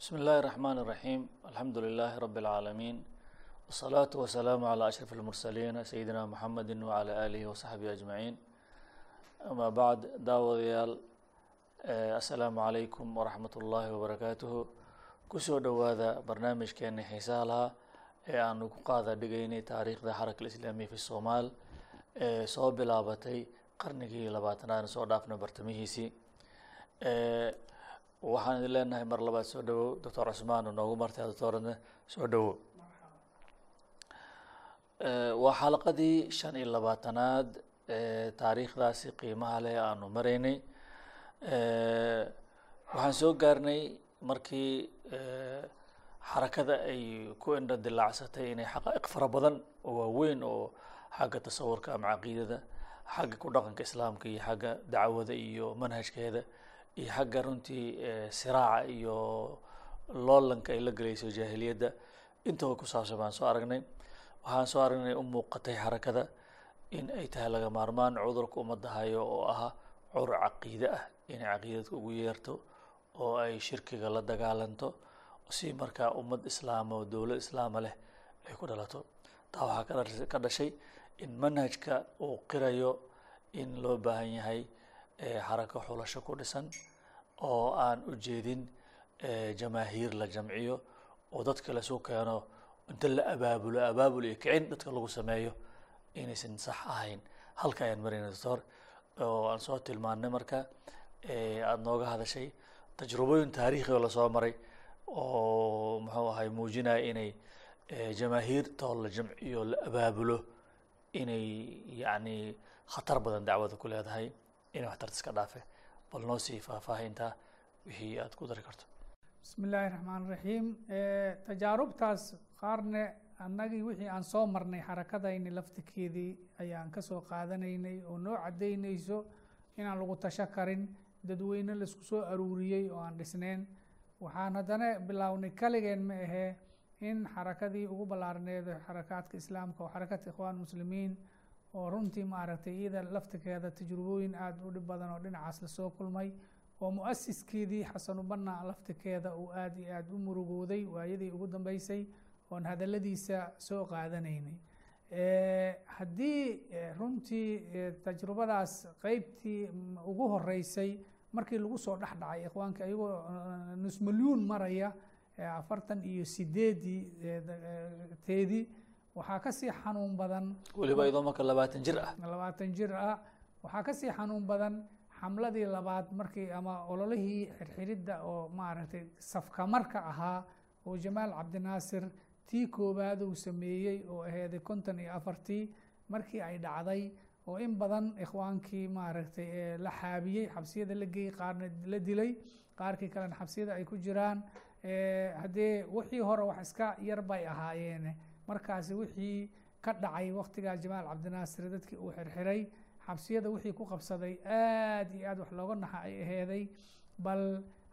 بسم الله الرحمن الرحيم الحمد لله رب العالمين والصلاة والسلام على أشرف المرسلين سيدنا محمد وعلى آله وصحبه أجمعين أما بعد daawadayaal asalaamu calaykum waraxmat ullaahi wabarakaatuhu kusoo dhowaada barnaamijkeena xiisaha lahaa ee aanu ku qaada dhigaynay taariikhda xaraka alislaamiya fi somaal ee soo bilaabatay qarnigii labaatanaad soo dhaafna bartamihiisii waxaan idin leenahay mar labaad soo dhowow doctor cusmaan oo noogu martay doctoradna soo dhowow waa xalaqadii shan iyo labaatanaad taariikhdaasi qiimaha leh aanu maraynay. Waxaan soo gaarnay markii xarakada ay ku indho dilaacsatay inay xaqaa'iq fara badan oo waaweyn oo xagga tasawurka ama caqiidada xagga ku dhaqanka islaamka iyo xagga dacwada iyo manhajkeeda iyo xagga runtii siraaca iyo loolanka ay la gelayso jaahiliyadda intaba ku saabsan baan soo aragnay. Waxaan soo aragnay u muuqatay xarakada in ay tahay laga maarmaan cudurka ummadda hayo oo ahaa cudur caqiide ah inay caqiidadka ugu yeerto oo ay shirkiga la dagaalanto si markaa ummad islaama oo dowlad islaama leh ay ku dhalato. Taa waxaa ka dhashay in manhajka uu qirayo in loo baahan yahay xarako xulasho ku dhisan oo aan u jeedin jamaahiir la jamciyo oo dadka lasu keeno inta la abaabulo abaabul iyo kicin dadka lagu sameeyo inaysan sax ahayn. Halka ayaan marayna doctor oo aan soo tilmaannay marka aada nooga hadashay tajrubooyin taariikhi oo la soo maray oo muxuu ahay muujinaya inay jamaahiirtoo la jamciyo la abaabulo inay yacni khatar badan dacwada ku leedahay inay waxtarta iska dhaafe bal noo sii faahfaahintaa wixii aada ku dari karto. Bismi illaahi raxmaan raxiim tajaarubtaas qaarne annagii wixii aan soo marnay xarakadayni laftikeedii ayaan ka soo qaadanaynay oo noo caddaynayso inaan lagu tasho karin dadweyne la isku soo aruuriyey oo aan dhisneyn. Waxaan haddana bilownay kaligeen ma ahee in xarakadii ugu ballaarneed xarakaadka islaamka oo xarakadka ikhwaan muslimiin oo runtii maaragtay iyada laftikeeda tajrubooyin aada u dhib badan oo dhinacaas la soo kulmay oo mu'asiskeedii xasanubanna laftikeeda uu aada iyo aada u murugooday waayadii ugu dambeysay oon hadaladiisa soo qaadanaynay. Haddii runtii tajrubadaas qeybtii ugu horeysay markii lagu soo dhex dhacay ikhwaanka iyagoo nus milyuun maraya afartan iyo sideedii teedii waxaa ka sii xanuun badan weliba iyadoo marka labaatan jir ah. labaatan jir ah waxaa ka sii xanuun badan xamladii labaad markii ama ololihii xirxiridda oo maaragtay safkamarka ahaa oo jamaal cabdinaasir tii koowaad uu sameeyey oo aheeday konton iyo afartii markii ay dhacday oo in badan ikhwaankii maaragtay la xaabiyey xabsiyada la geeyey qaarna la dilay qaarkii kalena xabsiyada ay ku jiraan haddee wixii hore wax iska yar bay ahaayeen markaasi wixii ka dhacay waktigaa jamaal cabdinaasir dadkii uu xirxiray xabsiyada wixii ku qabsaday aada iyo aad wax looga naxa ay aheeday bal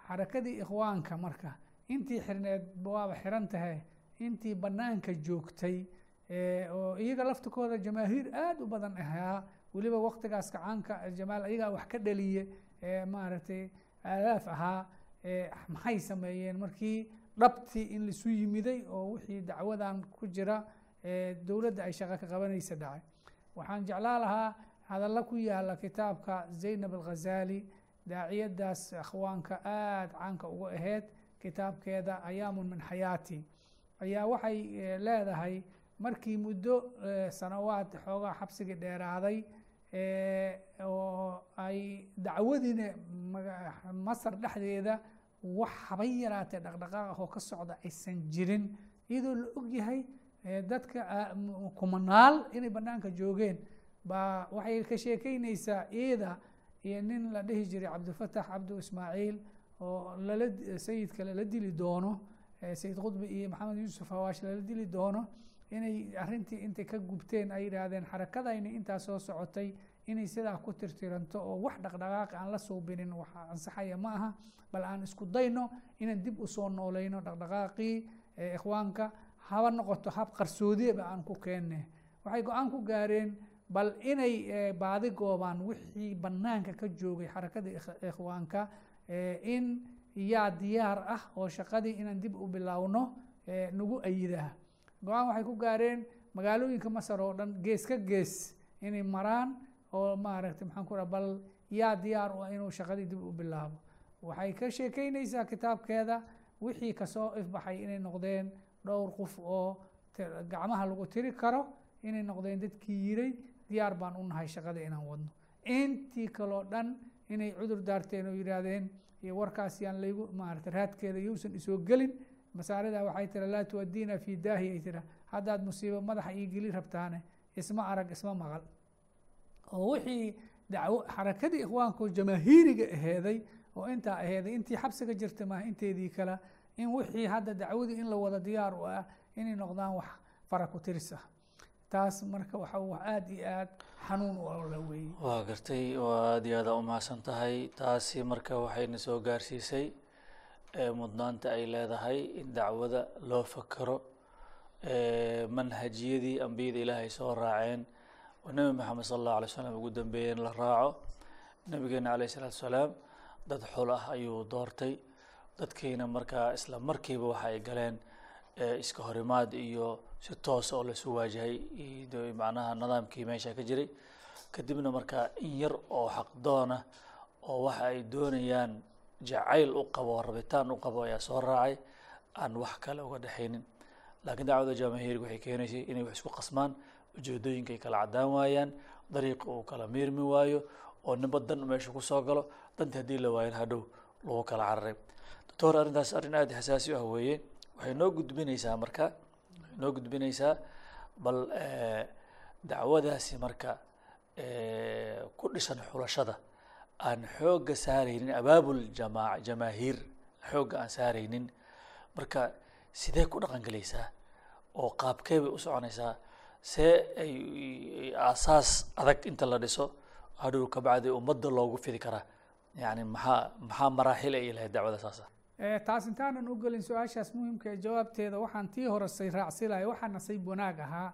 xarakadii ikhwaanka marka intii xirneed waaba xiran tahay intii banaanka joogtay oo iyaga laftikooda jamaahiir aada u badan ahaa weliba waktigaas kacaanka jamaal iyagaa wax ka dhaliye maaragtay aalaaf ahaa maxay sameeyeen markii dhabtii in laisu yimiday oo wixii dacwadan ku jira dowladda ay shaqo ka qabanaysa dhacay. Waxaan jeclaa lahaa hadalla ku yaalla kitaabka zaynab alghazali daaciyadaas akhwaanka aada caanka uga aheyd. Kitaabkeeda ayaamun min xayaati ayaa waxay leedahay markii muddo sanawaad xoogaa xabsigii dheeraaday oo ay dacwadiina masar dhexdeeda wax habay yaraatee dhaqdhaqaaq ah oo ka socda aysan jirin iyadoo la ogyahay dadka kumanaal inay banaanka joogeen. Baa waxay ka sheekeyneysaa iyada iyo nin la dhihi jiray cabdilfatax cabdu ismaaciil oo lala sayidka lala dili doono sayid qudbi iyo maxamed yuusuf hawaash lala dili doono inay arrintii intay ka gubteen ay yidhaahdeen xarakadayni intaa soo socotay inay sidaa ku tirtiranto oo wax dhaqdhaqaaq aan la suubinin wax ansaxaya ma aha bal aan isku dayno inaan dib u soo nooleyno dhaqdhaqaaqii ikhwaanka haba noqoto hab qarsoodieba aan ku keenne waxay go'aan ku gaareen bal inay baadi goobaan wixii banaanka ka joogay xarakada ikhwaanka in yaa diyaar ah oo shaqadii inaan dib u bilaawno nagu ayidaa. Go'aan waxay ku gaareen magaalooyinka masar oo dhan gees ka gees inay maraan oo maaragtay maxaan ku raha bal yaa diyaar u ah inuu shaqadii dib u bilaabo. Waxay ka sheekeynaysaa kitaabkeeda wixii ka soo ifbaxay inay noqdeen dhowr qof oo gacmaha lagu tiri karo inay noqdeen dadkii yiray diyaar baan u nahay shaqada inaan wadno. Intii kaloo dhan inay cudur daarteen oo yidhaahdeen iyo warkaas laygu maarata raadkeeda yousan isoo gelin masaarida waxay tira laa tuwadiina fi daahi ay tira haddaad musiibo madaxa io geli rabtaane isma arag isma maqal oo wixii dacwo xarakadii ikhwaanku jamaahiiriga aheeday oo intaa aheeday intii xabsiga jirta maaha inteedii kale in wixii hadda dacwadii in la wada diyaar u ah inay noqdaan wax fara ku tiris ah. Taas marka waxa wax aada iyo aad xanuun u la weeyey. Waa gartay waa aada iyo aada umahadsan tahay. Taasi marka waxayna soo gaarsiisay mudnaanta ay leedahay in dacwada loo fakero manhajiyadii ambiyada ilaahay soo raaceen oo nebi maxamed sala allahu alay slam ugu dambeeyeen la raaco. Nabigeena alayh isalaatu salaam dad xul ah ayuu doortay. Dadkiina markaa isla markiiba waxa ay galeen iska horimaad iyo si toosa oo lasu waajahay macnaha nidaamkii meesha ka jiray. Kadibna markaa in yar oo xaqdoona oo waxa ay doonayaan jacayl u qabo rabitaan u qabo ayaa soo raacay. Aan wax kale uga dhexaynin. Laakiin dacwada jamaahiirka waxay keenaysay inay wax isku qasmaan ujeedooyinka ay kala caddaan waayaan dariiqa uu kala miirmi waayo oo ninba dan meesha ku soo galo dantii haddii la waayan hadhow lagu kala cararay doctor arrintaas arrin aada xasaasi u ah weeye. Waxay noo gudbinaysaa marka waxay noo gudbinaysaa bal dacwadaasi marka ku dhisan xulashada aan xoogga saaraynin abaabul jamaa jamaahiir xoogga aan saaraynin. Marka sidee ku dhaqan gelaysaa oo qaabkee bay u soconaysaa see ay aasaas adag inta la dhiso hadhow kabacdi ummadda loogu fidi karaa. Yani maxaa maxaa maraaxil ay lahayd dacwada saasa. Taas intaanan u gelin su'aashaas muhimka ee jawaabteeda. Waxaan tii horesay raacsilahay waxaa nasiib wanaag ahaa.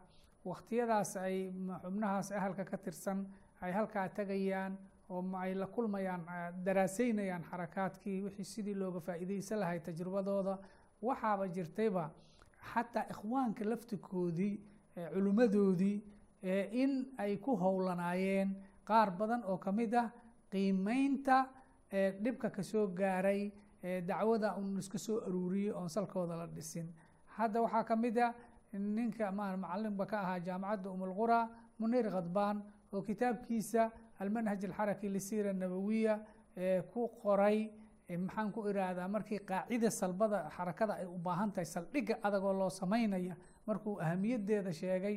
Wakhtiyadaas ay xubnahaas ahalka ka tirsan ay halkaa tegayaan oo ay la kulmayaan daraaseynayaan xarakaadkii wixii sidii looga faa'iideysan lahay tajribadooda. Waxaaba jirtayba xataa ikhwaanka laftikoodii culimmadoodii in ay ku howlanaayeen. Qaar badan oo ka mid ah qiimeynta dhibka ka soo gaaray dacwada un iska soo aruuriyey oon salkooda la dhisin. Hadda waxaa ka mid a ninka ma macalinba ka ahaa jaamacadda umulqura munir khadbaan oo kitaabkiisa almanhaj alxaraki lisiira nabawiya ku qoray maxaan ku irahdaa markii qaacida salbada xarakada ay u baahan tahay saldhigga adagoo loo samaynaya markuu ahamiyadeeda sheegay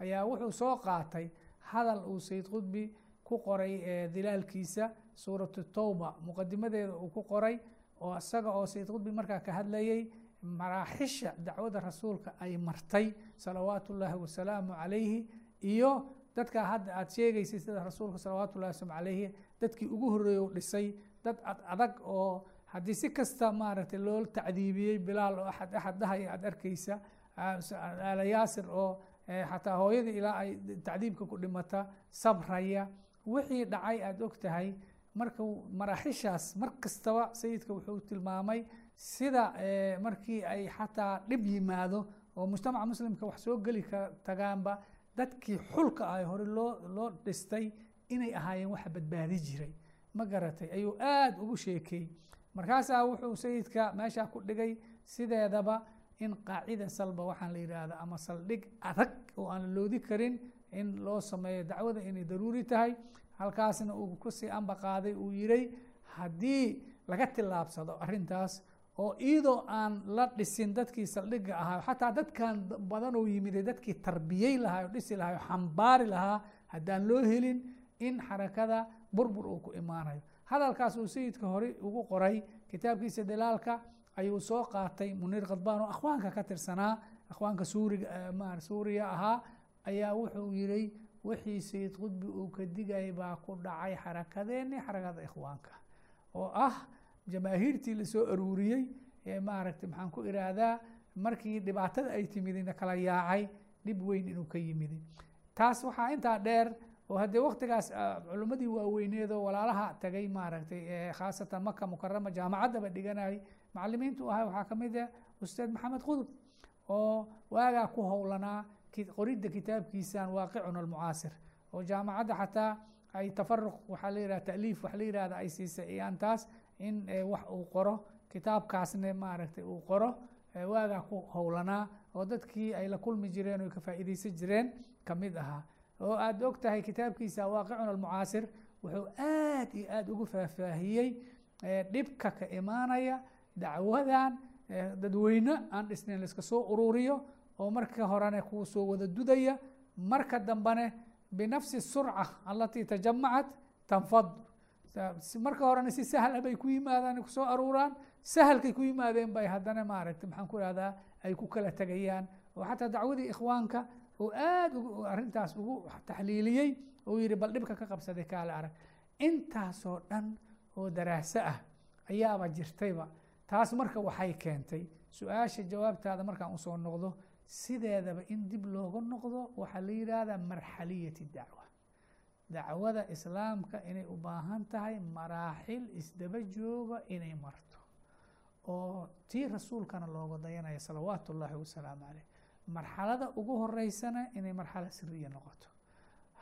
ayaa wuxuu soo qaatay hadal uu sayid qudbi ku qoray dilaalkiisa suuratu towba muqadimadeeda uu ku qoray oo isaga oo sayid qudbi markaa ka hadlayay maraaxisha dacwada rasuulka ay martay salawaatu ullaahi wasalaamu calayhi iyo dadkaa hadda aada sheegaysay sida rasuulka salawaatu ullahi wasalaamu calayhi dadkii ugu horreeyey u dhisay dad ad adag oo haddii si kasta maaragtay loo tacdiibiyey bilaal oo axad axad dhahaya aada arkeysa aala yaasir oo xataa hooyadii ilaa ay tacdiibka ku dhimata sabraya wixii dhacay aada og tahay marka maraaxishaas mar kastaba sayidka wuxuu tilmaamay sida markii ay xataa dhib yimaado oo mujtamaca muslimka wax soo geli ka tagaanba dadkii xulka ah hore loo loo dhistay inay ahaayeen waxa badbaadi jiray. Ma garatay ayuu aada ugu sheekeey markaasaa wuxuu sayidka meeshaa ku dhigay sideedaba in qaacida salba waxaan la yidhaahda ama saldhig adag oo aan loodi karin in loo sameeyo dacwada inay daruuri tahay. Halkaasna uu ku sii amba qaaday uu yiray haddii laga tillaabsado arrintaas oo iyadoo aan la dhisin dadkii saldhigga ahaa xataa dadkan badan oo yimid dadkii tarbiyey lahaa oo dhisi lahaa oo xambaari lahaa haddaan loo helin in xarakada burbur uu ku imaanayo. Hadalkaas uu sayidka hore ugu qoray kitaabkiisa dalaalka ayuu soo qaatay. Muniir khadbaan oo akhwaanka ka tirsanaa akhwaanka suuriga suuriya ahaa ayaa wuxuu yiray wixii sayid qudbi uu ka digay baa ku dhacay xarakadeeni xarakada ikhwaanka. Oo ah jamaahiirtii la soo aruuriyey ee maaragtay maxaan ku iraahdaa markii dhibaatada ay timidina kala yaacay dhib weyn inuu ka yimidi taas waxaa intaa dheer oo haddee waktigaas culimmadii waaweyneedoo walaalaha tagay maaragtay khaasatan maka mukarama jaamacaddaba dhiganayay macalimiintu ahaa waxaa ka mid ah ustaad maxamed qudub oo waagaa ku howlanaa qoridda kitaabkiisan waaqicun almucaasir oo jaamacadda xataa ay tafaruq waxaa la yihahda taaliif waxa la yihahda ay siisay iyaan taas in wax uu qoro kitaabkaasne maaragtay uu qoro waagaa ku howlanaa oo dadkii ay la kulmi jireen oo ka faa'iideysan jireen ka mid ahaa. Oo aada og tahay kitaabkiisa waaqicun almucaasir wuxuu aad iyo aada ugu faahfaahiyey dhibka ka imaanaya dacwadan dadweyne aan dhisnayn laiska soo ururiyo oo marka horene kuu soo wada dudaya marka dambene binafsi surca alatii tajamacat tanfad. Marka horena si sahla bay ku yimaadaan ku soo aruuraan sahalkay ku yimaadeen bay haddana maaragtay maxaan ku ihahdaa ay ku kala tegayaan oo xataa dacwadii ikhwaanka oo aada arrintaas ugu taxliiliyey oo yihi bal dhibka ka qabsaday kaale arag. Intaasoo dhan oo daraaso ah ayaaba jirtayba taas marka waxay keentay su'aasha jawaabtaada markaan u soo noqdo sideedaba in dib looga noqdo waxaa la yidhaahdaa marxaliyati dacwa. Dacwada islaamka inay u baahan tahay maraaxil isdaba jooga inay marto oo tii rasuulkana looga dayanaya salawaatu ullaahi wasalaamu caleyh marxalada ugu horeysana inay marxala siriya noqoto.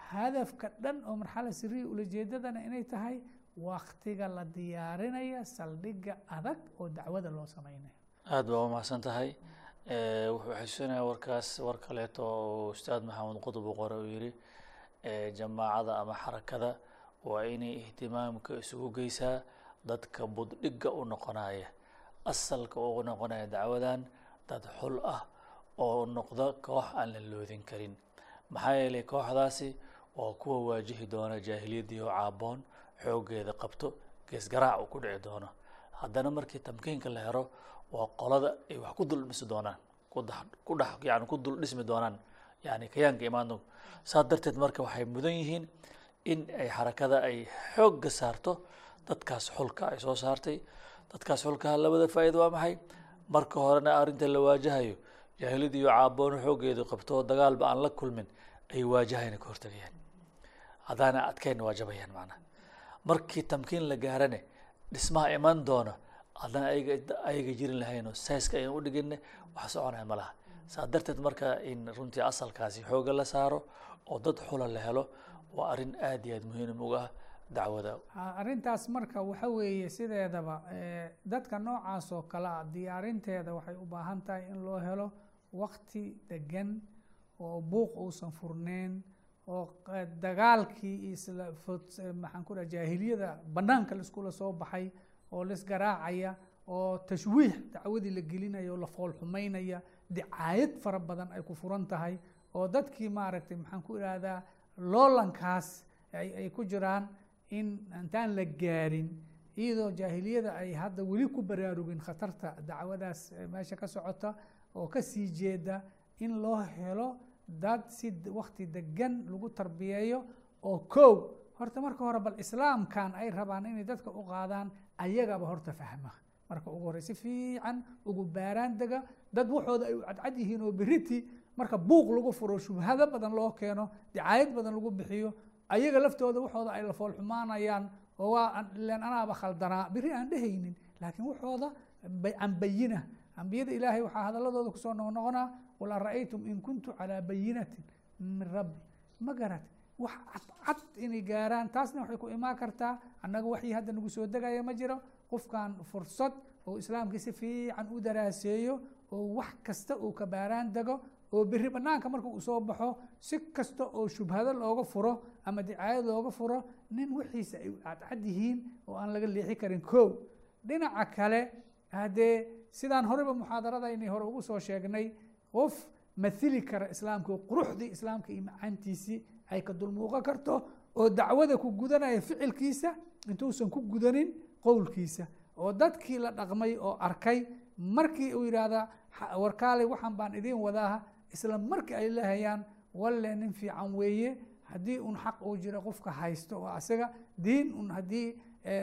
Hadafka dhan oo marxala siriya ulajeedadana inay tahay waktiga la diyaarinaya saldhigga adag oo dacwada loo sameynayo aada baa umahadsan tahay. Wuxuu xasuusinaya warkaas war kaleeto oo ustaad maxamed qudub uu qore uu yihi jamaacada ama xarakada waa inay ihtimaamka isugu geysaa dadka buddhigga u noqonaya. Asalka ugu noqonaya dacwadan dad xul ah oo noqda koox aan la loodin karin. Maxaa yeelay kooxdaasi waa kuwa waajihi doona jaahiliyaddii oo caaboon xooggeeda qabto geesgaraac uu ku dhici doono. Haddana markii tamkiinka la hero waa qolada ay wax ku dul dhisi doonaan ku yani ku dul dhismi doonaan yani kayaanka imaano saas darteed marka waxay mudan yihiin in ay xarakada ay xoogga saarto dadkaas xulka ay soo saartay. Dadkaas xulkaha labada faa'iida waa maxay? Marka horena arrinta la waajahayo jaahiliyadii iyo caaboon xooggeedu qabto dagaalba aan la kulmin ay waajahayna ka hortagayaan. Haddaana adkayna waa jabayaan macnaha markii tamkiin la gaarane dhismaha iman doono haddana ayaga jirin lahayn oo sayska ayaan udhigine wax soconaya ma laha. Saa darteed marka in runtii asalkaasi xooga la saaro oo dad xula la helo waa arrin aad iyo aad muhiim uga ah dacwada. Arrintaas marka waxa weeye sideedaba dadka noocaas oo kale a diyaarinteeda waxay u baahan tahay in loo helo wakti degan oo buuq uusan furneyn oo dagaalkii maxaan ku dhaha jaahiliyada banaanka laiskula soo baxay oo laisgaraacaya oo tashwiix dacwadii la gelinaya oo la foolxumeynaya dicaayad fara badan ay ku furan tahay oo dadkii maaragtay maxaan ku ihahdaa loolankaas ay ku jiraan in intaan la gaarin iyadoo jaahiliyada ay hadda weli ku baraarugin khatarta dacwadaas meesha ka socota oo ka sii jeeda in loo helo dad si wakti degan lagu tarbiyeeyo oo kow horta marka hore bal islaamkan ay rabaan inay dadka u qaadaan ayagaba horta fahma. Marka ugu horey si fiican ugu baaraan dega dad waxooda ay cadcad yihiin oo beriti marka buuq lagu furo shubhado badan loo keeno dicaayad badan lagu bixiyo ayaga laftooda waxooda ay la foolxumaanayaan oo waa ilen anaaba khaldanaa beri aan dhehaynin laakiin waxooda bayina. Ambiyada ilaahay waxaa hadaladooda ku soo noqnoqonaa an ra'aytum in kuntu calaa bayinatin min rabbi. Ma garat wax cadcad inay gaaraan taasna waxay ku imaan kartaa annaga waxii hadda nagu soo degaya ma jiro. Qofkan fursad oo islaamkii si fiican u daraaseeyo oo wax kasta uu ka baaraan dego oo beri banaanka marka uu soo baxo si kasta oo shubhado looga furo ama dicaayad looga furo nin wixiisa ay cadcad yihiin oo aan laga leexi karin. Kow dhinaca kale haddee sidaan horeyba muxaadaradayni hore ugu soo sheegnay qof mathili kara islaamka quruxdii islaamka iyo macaantiisii ay ka dulmuuqan karto oo dacwada ku gudanaya ficilkiisa intuusan ku gudanin qowlkiisa. Oo dadkii la dhaqmay oo arkay markii uu yidhaahdaa warkaaley waxaan baan idiin wadaaha isla markii ay lahayaan walle nin fiican weeye haddii un xaq uu jiro qofka haysto waa asaga diin un haddii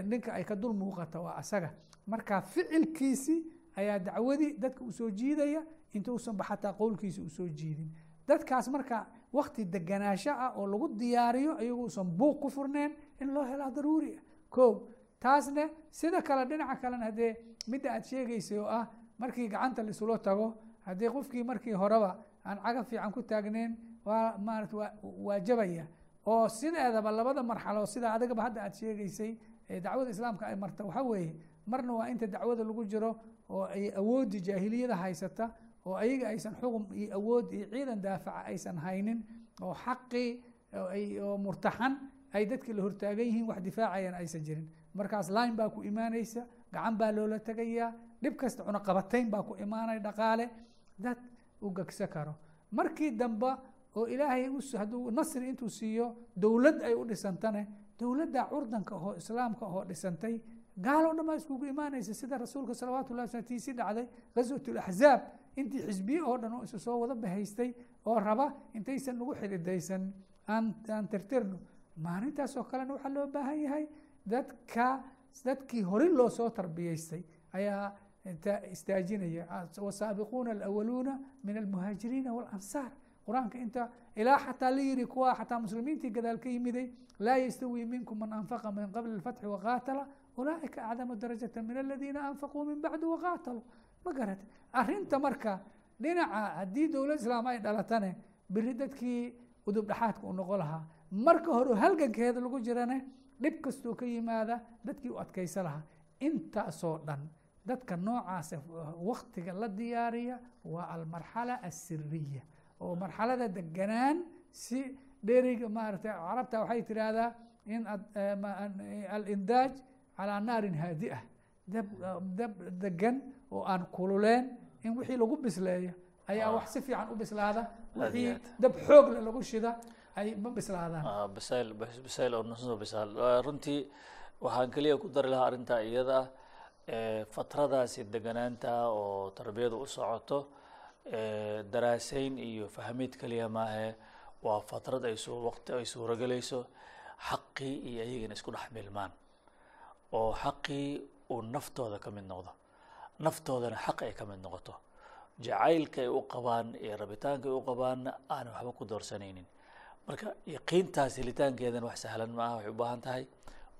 ninka ay ka dul muuqata waa asaga. Marka ficilkiisi ayaa dacwadii dadka u soo jiidaya intuusanba xataa qowlkiisa u soo jiidin. Dadkaas marka wakti deganaansho ah oo lagu diyaariyo iyaguusan buuq ku furneen in loo helaa daruuri ah. Ko taasne sida kale dhinaca kalena haddee midda aad sheegaysay oo ah markii gacanta laisula tago haddii qofkii markii horeba aan caga fiican ku taagneyn waa maarata waa waajabaya oo sideedaba labada marxalo sida adigaba hadda aad sheegaysay ee dacwada islaamka ay marta waxaa weeye marna waa inta dacwada lagu jiro oo ay awooddi jaahiliyada haysata oo ayaga aysan xugum iyo awood iyo ciidan daafaca aysan haynin oo xaqii oo murtaxan ay dadkii la hortaagan yihiin wax difaacayaan aysan jirin. Markaas line baa ku imaanaysa gacan baa loola tegayaa dhib kasta cunaqabatayn baa ku imaanaya dhaqaale dad u gegsa karo. Markii dambe oo ilaahay hadduu nasri intuu siiyo dowlad ay u dhisantane dowladda curdanka oo islaamka oo dhisantay gaaloo dhan baa iskugu imaanaysa sida rasuulka salawaatu llahi sl tiisi dhacday ghaswat laxzaab intii xisbiye oo dhan oo isu soo wada bahaystay oo raba intaysan nagu xididaysan. Aan tirtirno maalintaas oo kalena waxaa loo baahan yahay dadka dadkii hore loo soo tarbiyeystay ayaa istaajinaya. Wasaabiquuna alawaluuna min almuhaajiriina walansaar. Qur'aanka inta ilaa xataa la yiri kuwa xataa muslimiintii gadaal ka yimiday laa yastawi minkum man anfaqa min qabli اlfatxi waqaatala ulaaئika acdamu darajata min aladiina anfaquu min bacdu waqaataluu ma garata arrinta marka dhinaca haddii dowlad islaam ay dhalatane beri dadkii udub dhexaadka u noqon lahaa. Marka hore halgankeeda lagu jirane dhib kastoo ka yimaada dadkii u adkaysa lahaa. Intaasoo dhan dadka noocaasa waktiga la diyaariya waa almarxala asiriya oo marxalada deganaan si dheriga maarata carabta waxay tidhaahdaa in alindaaj calaa naarin haadi ah dab dab degan oo aan kululeen in wixii lagu bisleeyo ayaa wax si fiican u bislaada. Wixii dab xoogle lagu shida ay ma bislaadaan. Bisayl bisayl oo nususo bisaal. Runtii waxaan keliya ku dari lahaa arrintaa iyada ah fatradaasi deganaanta oo tarbiyadu u socoto daraaseyn iyo fahmid keliya maahe waa fatrad ay su waqti ay suurogelayso xaqii iyo ayagana isku dhex milmaan. Oo xaqii uu naftooda ka mid noqdo. Naftoodana xaq ay ka mid noqoto. Jacaylka ay u qabaan iyo rabitaanka ay u qabaanna aanan waxba ku doorsanaynin. Marka yaqiintaas helitaankeedana wax sahlan maaha waxay u baahan tahay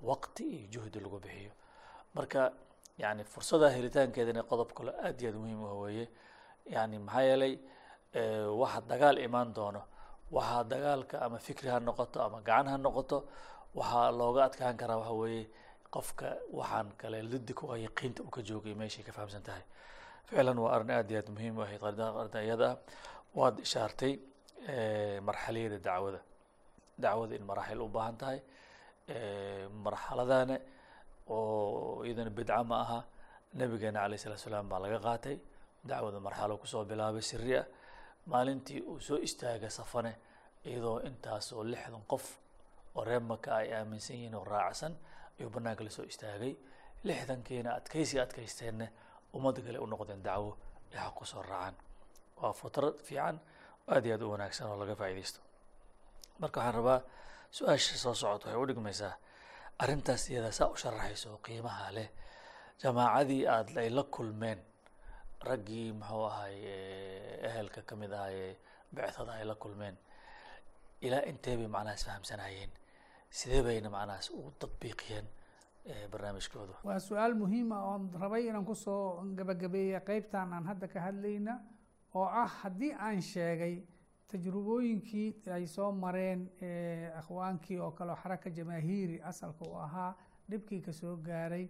waqti iyo juhdi lagu bixiyo. Marka yani fursada helitaankeedana qodob kale aad iyo aad muhiim u weeye. Yani maxaa yeelay waxa dagaal imaan doono waxaa dagaalka ama fikri ha noqoto ama gacan ha noqoto waxaa looga adkaan karaa waxa weeye qofka waxaan kale lidi ku yaqiinta uu ka joogay meeshay ka fahamsan tahay ficlan waa arrin aad iyo aad muhiim u ahayd arrinta iyada ah. Waad ishaartay marxaliyada dacwada. Dacwada in maraaxil u baahan tahay marxaladana oo iyadana bidca ma aha. Nabigeena alayh salatu salaam baa laga qaatay. Dacwada marxalo ku soo bilaabay siri ah. Maalintii uu soo istaaga safane iyadoo intaas oo lixdan qof oo reer maka ay aaminsan yihiin oo raacsan ayuu banaanka la soo istaagay. Lixdankiina adkaysi adkaysteenna ummadda kale u noqdeen dacwo ay xaq ku soo raacaan. Waa futrad fiican aad iyo aad u wanaagsan oo laga faaidaysto marka waxaan rabaa su'aasha soo socota waxay u dhigmaysaa arrintaas iyadaa saa u sharaxayso qiimaha leh. Jamaacadii aad ay la kulmeen raggii muxuu ahay ehelka ka mid ahaye bictada ay la kulmeen ilaa intee bay macnahaas fahamsanayeen sidee bayna macnahaas ugu tadbiiqiyeen barnaamijkooda waa su'aal muhiima oon rabay inaan ku soo gabagabeeya qeybtan aan hadda ka hadlayna oo ah haddii aan sheegay tajrubooyinkii ay soo mareen akhwaankii oo kale xaraka jamaahiiri asalka u ahaa dhibkii ka soo gaaray.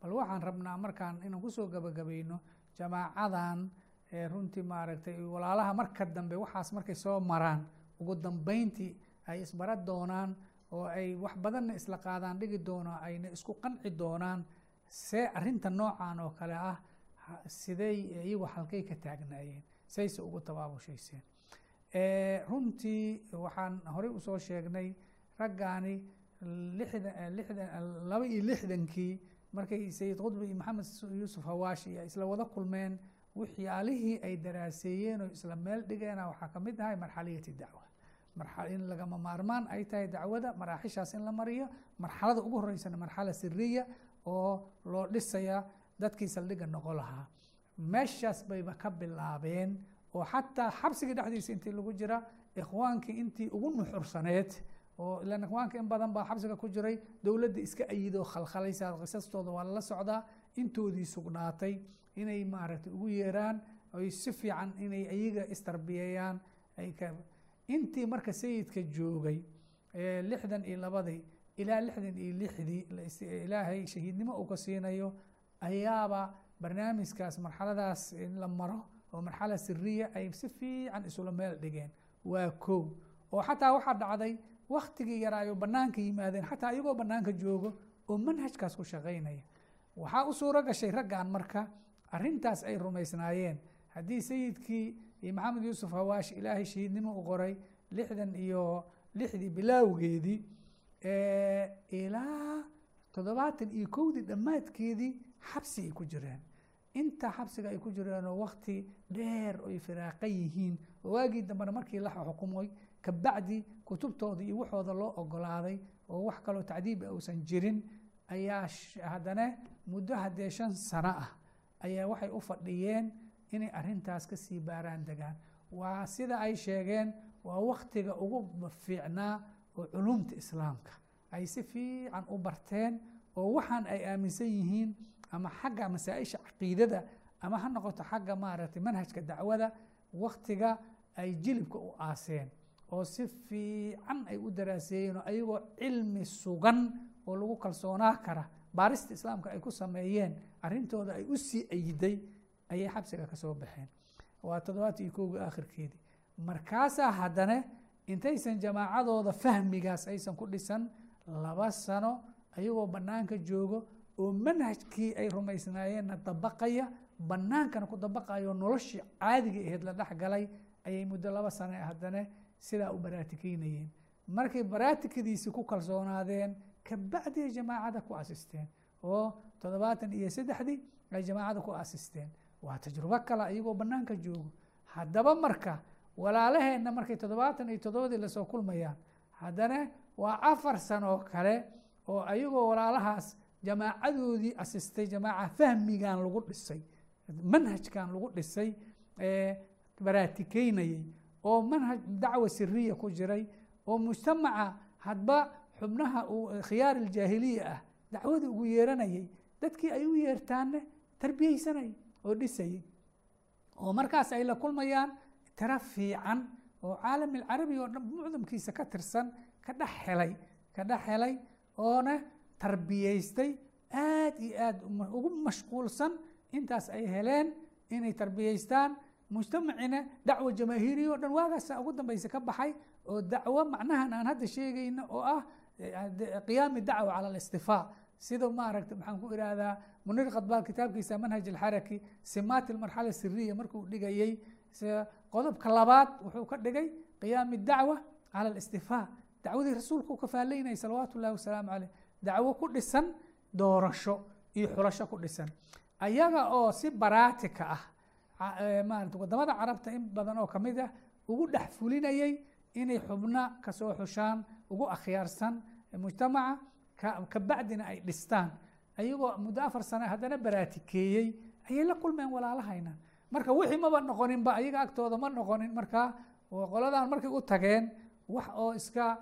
Bal waxaan rabnaa markaan inaan ku soo gabagabayno jamaacadan runtii maaragtay walaalaha marka dambe waxaas markay soo maraan ugu dambeyntii ay isbara doonaan oo ay wax badanna isla qaadaan dhigi doonaan ayna isku qanci doonaan see arrinta noocan oo kale ah siday iyagu halkay ka taagnaayeen sayse ugu tabaabushayseen. Runtii waxaan horey u soo sheegnay raggaani lixdan laba iyo lixdankii markay sayid qudbi iyo maxamed yuusuf hawaashi isla wada kulmeen waxyaalihii ay daraaseeyeen oo isla meel dhigeena waxaa ka mid ahay marxaliyati dacwa in lagama maarmaan ay tahay dacwada maraaxishaas in la mariyo marxalada ugu horeysana marxala siriya oo loo dhisaya dadkii saldhigga noqon lahaa. Meeshaas bayba ka bilaabeen oo xataa xabsiga dhexdiisa intii lagu jira ikhwaankii intii ugu nuxursaneed oo ilan ikhwaanka in badan baa xabsiga ku jiray dowladda iska ayidoo khalkhalaysa qisastooda waa lala socdaa intoodii sugnaatay inay maaragtay ugu yeeraan ay si fiican inay ayaga istarbiyeeyaan ay ka intii marka sayidka joogay lixdan iyo labadii ilaa lixdan iyo lixdii ilaahay shahiidnimo uu ka siinayo ayaaba barnaamijkaas marxaladaas in la maro oo marxala siriya ay si fiican isula meel dhigeen. Waa kow oo xataa waxaa dhacday waktigii yaraayo banaanka yimaadeen xataa iyagoo banaanka joogo oo manhajkaas ku shaqaynaya. Waxaa u suuro gashay raggan marka arintaas ay rumaysnaayeen. Haddii sayidkii iyo maxamed yuusuf hawaash ilaahay shahiidnimo u qoray lixdan iyo lixdii bilaawgeedii ilaa toddobaatan iyo kowdii dhammaadkeedii xabsi ay ku jireen. Inta xabsiga ay ku jireenoo wakti dheer oy firaaqan yihiin. Oo waagii dambena markii la xukumay kabacdi kutubtooda iyo waxooda loo ogolaaday oo wax kaloo tacdiiba uusan jirin ayaa haddana muddo haddee shan sano ah ayaa waxay u fadhiyeen inay arintaas ka sii baaraan degaan. Waa sida ay sheegeen waa waktiga ugu fiicnaa oo culumta islaamka. Ay si fiican u barteen oo waxaan ay aaminsan yihiin ama xagga masaa-isha caqiidada ama ha noqoto xagga maaragtay manhajka dacwada waktiga ay jilibka u aaseen oo si fiican ay u daraaseeyeen oo ayagoo cilmi sugan oo lagu kalsoonaa kara. Baarista islaamka ay ku sameeyeen arrintooda ay u sii ayiday ayay xabsiga ka soo baxeen. Waa toddobaatan iyo kowgii aakhirkeedii markaasaa haddana intaysan jamaacadooda fahmigaas aysan ku dhisan laba sano ayagoo bannaanka joogo oo manhajkii ay rumaysnaayeenna dabaqaya bannaankana ku dabaqayo noloshii caadiga aheyd la dhex galay ayay muddo laba sano haddana sidaa u baraatikeynayeen markay baraatikadiisii ku kalsoonaadeen kabacdi ay jamaacada ku asisteen oo toddobaatan iyo saddexdii ay jamaacada ku asisteen waa tajrubo kale iyagoo bannaanka joogo haddaba marka walaalaheenna markay toddobaatan iyo toddobadii la soo kulmayaan haddana waa afar sanoo kale oo ayagoo walaalahaas jamaacadoodii asistay jamaaca fahmigan lagu dhisay manhajkan lagu dhisay baraatikeynayey oo manhaj dacwa siriya ku jiray oo mujtamaca hadba xubnaha khiyaar iljaahiliya ah dacwadii ugu yeeranayay dadkii ay u yeertaanne tarbiyeysanayay oo dhisayay oo markaas ay la kulmayaan tira fiican oo caalam ilcarabi oo dhan mucdamkiisa ka tirsan ka dhex helay ka dhex helay oona tarbiyeystay aad iyo aad ugu mashquulsan intaas ay heleen inay tarbiyeystaan mujtamacina dacwo jamaahiiriya o dhan waagaasa ugu dambeysa ka baxay oo dacwo macnahan aan hadda sheegayna oo ah qiyaami dacwa cala alistifaa sida maaragta maxaan ku ihahdaa munir khadbaal kitaabkiisa manhaj alxaraki simaat almarxala siriya markuu dhigayey qodobka labaad wuxuu ka dhigay qiyaami dacwa cala alistifaa dacwadii rasuulku ka faalaynayay salawaatu ullahi wasalaamu caleyh dacwo ku dhisan doorasho iyo xulasho ku dhisan. Ayaga oo si baraatika ah maarata waddamada carabta in badan oo ka mid ah ugu dhex fulinayay inay xubna ka soo xushaan ugu akhyaarsan mujtamaca kabacdina ay dhistaan. Ayagoo muddo afar sane haddana baraatikeeyey ayay la kulmeen walaalahayna. Marka wixii maba noqoninba ayaga agtooda ma noqonin. Markaa qoladan markay u tageen wax oo iska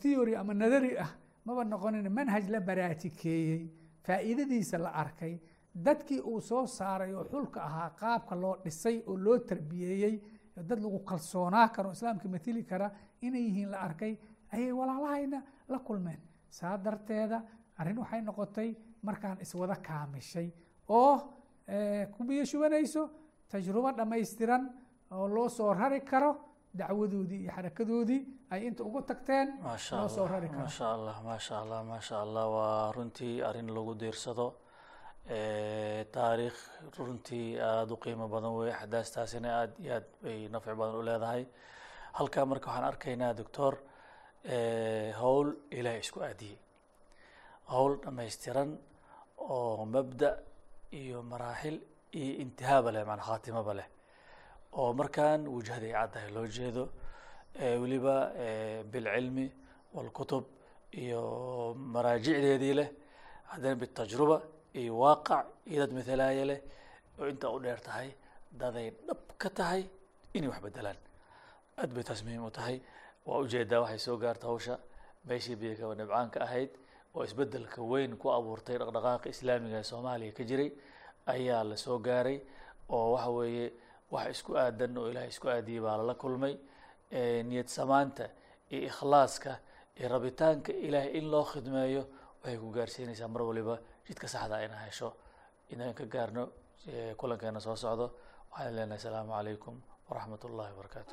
theory ama nadari ah maba noqonin. Manhaj la baraatikeeyey faa'iidadiisa la arkay. Dadkii uu soo saaray oo xulka ahaa qaabka loo dhisay oo loo tarbiyeeyey dad lagu kalsoonaa karo islaamka matili kara inay yihiin la arkay ayay walaalahayna la kulmeen saa darteeda arrin waxay noqotay markaan iswada kaamishay oo ku biyo shubanayso tajrubo dhammaystiran oo loo soo rari karo dacwadoodii iyo xarakadoodii ay inta ugu tagteen loo soo rari allah karo. maasha allah maasha allah maasha allah. Waa runtii arrin lagu diirsado taariikh runtii aada u qiimo badan wey axdaastaasina aad iyo aad bay nafci badan u leedahay. Halkaa marka waxaan arkaynaa doctor howl ilaah isku aadiyey howl dhammaystiran oo mabda iyo maraaxil iyo intihaaba leh maana khaatimaba leh. Oo markaan wajhada ay caddahay loo jeedo weliba bilcilmi walkutub iyo maraajicdeedii leh haddana bitajruba iyo waaqac iyo dad mathalaaya leh oo intaa u dheer tahay daday dhab ka tahay inay wax bedelaan aad bay taas muhiim u tahay waa u jeedaa waxay soo gaarta hawsha. Meeshii biyo kaba dhibcaanka ahayd oo isbeddelka weyn ku abuurtay dhaqdhaqaaqa islaamiga ee soomaaliya ka jiray ayaa la soo gaaray oo waxa weeye wax isku aadan oo ilaahay isku aadiyey baa lala kulmay. Niyad samaanta iyo ikhlaaska iyo rabitaanka ilaahay in loo khidmeeyo waxay ku gaarsiinaysaa mar waliba jidka saxda inaa hesho. Inaan ka gaarno kulankeena soo socdo. Waxaan leenahay asalaamu calaykum waraxmat ullahi wabarakaatu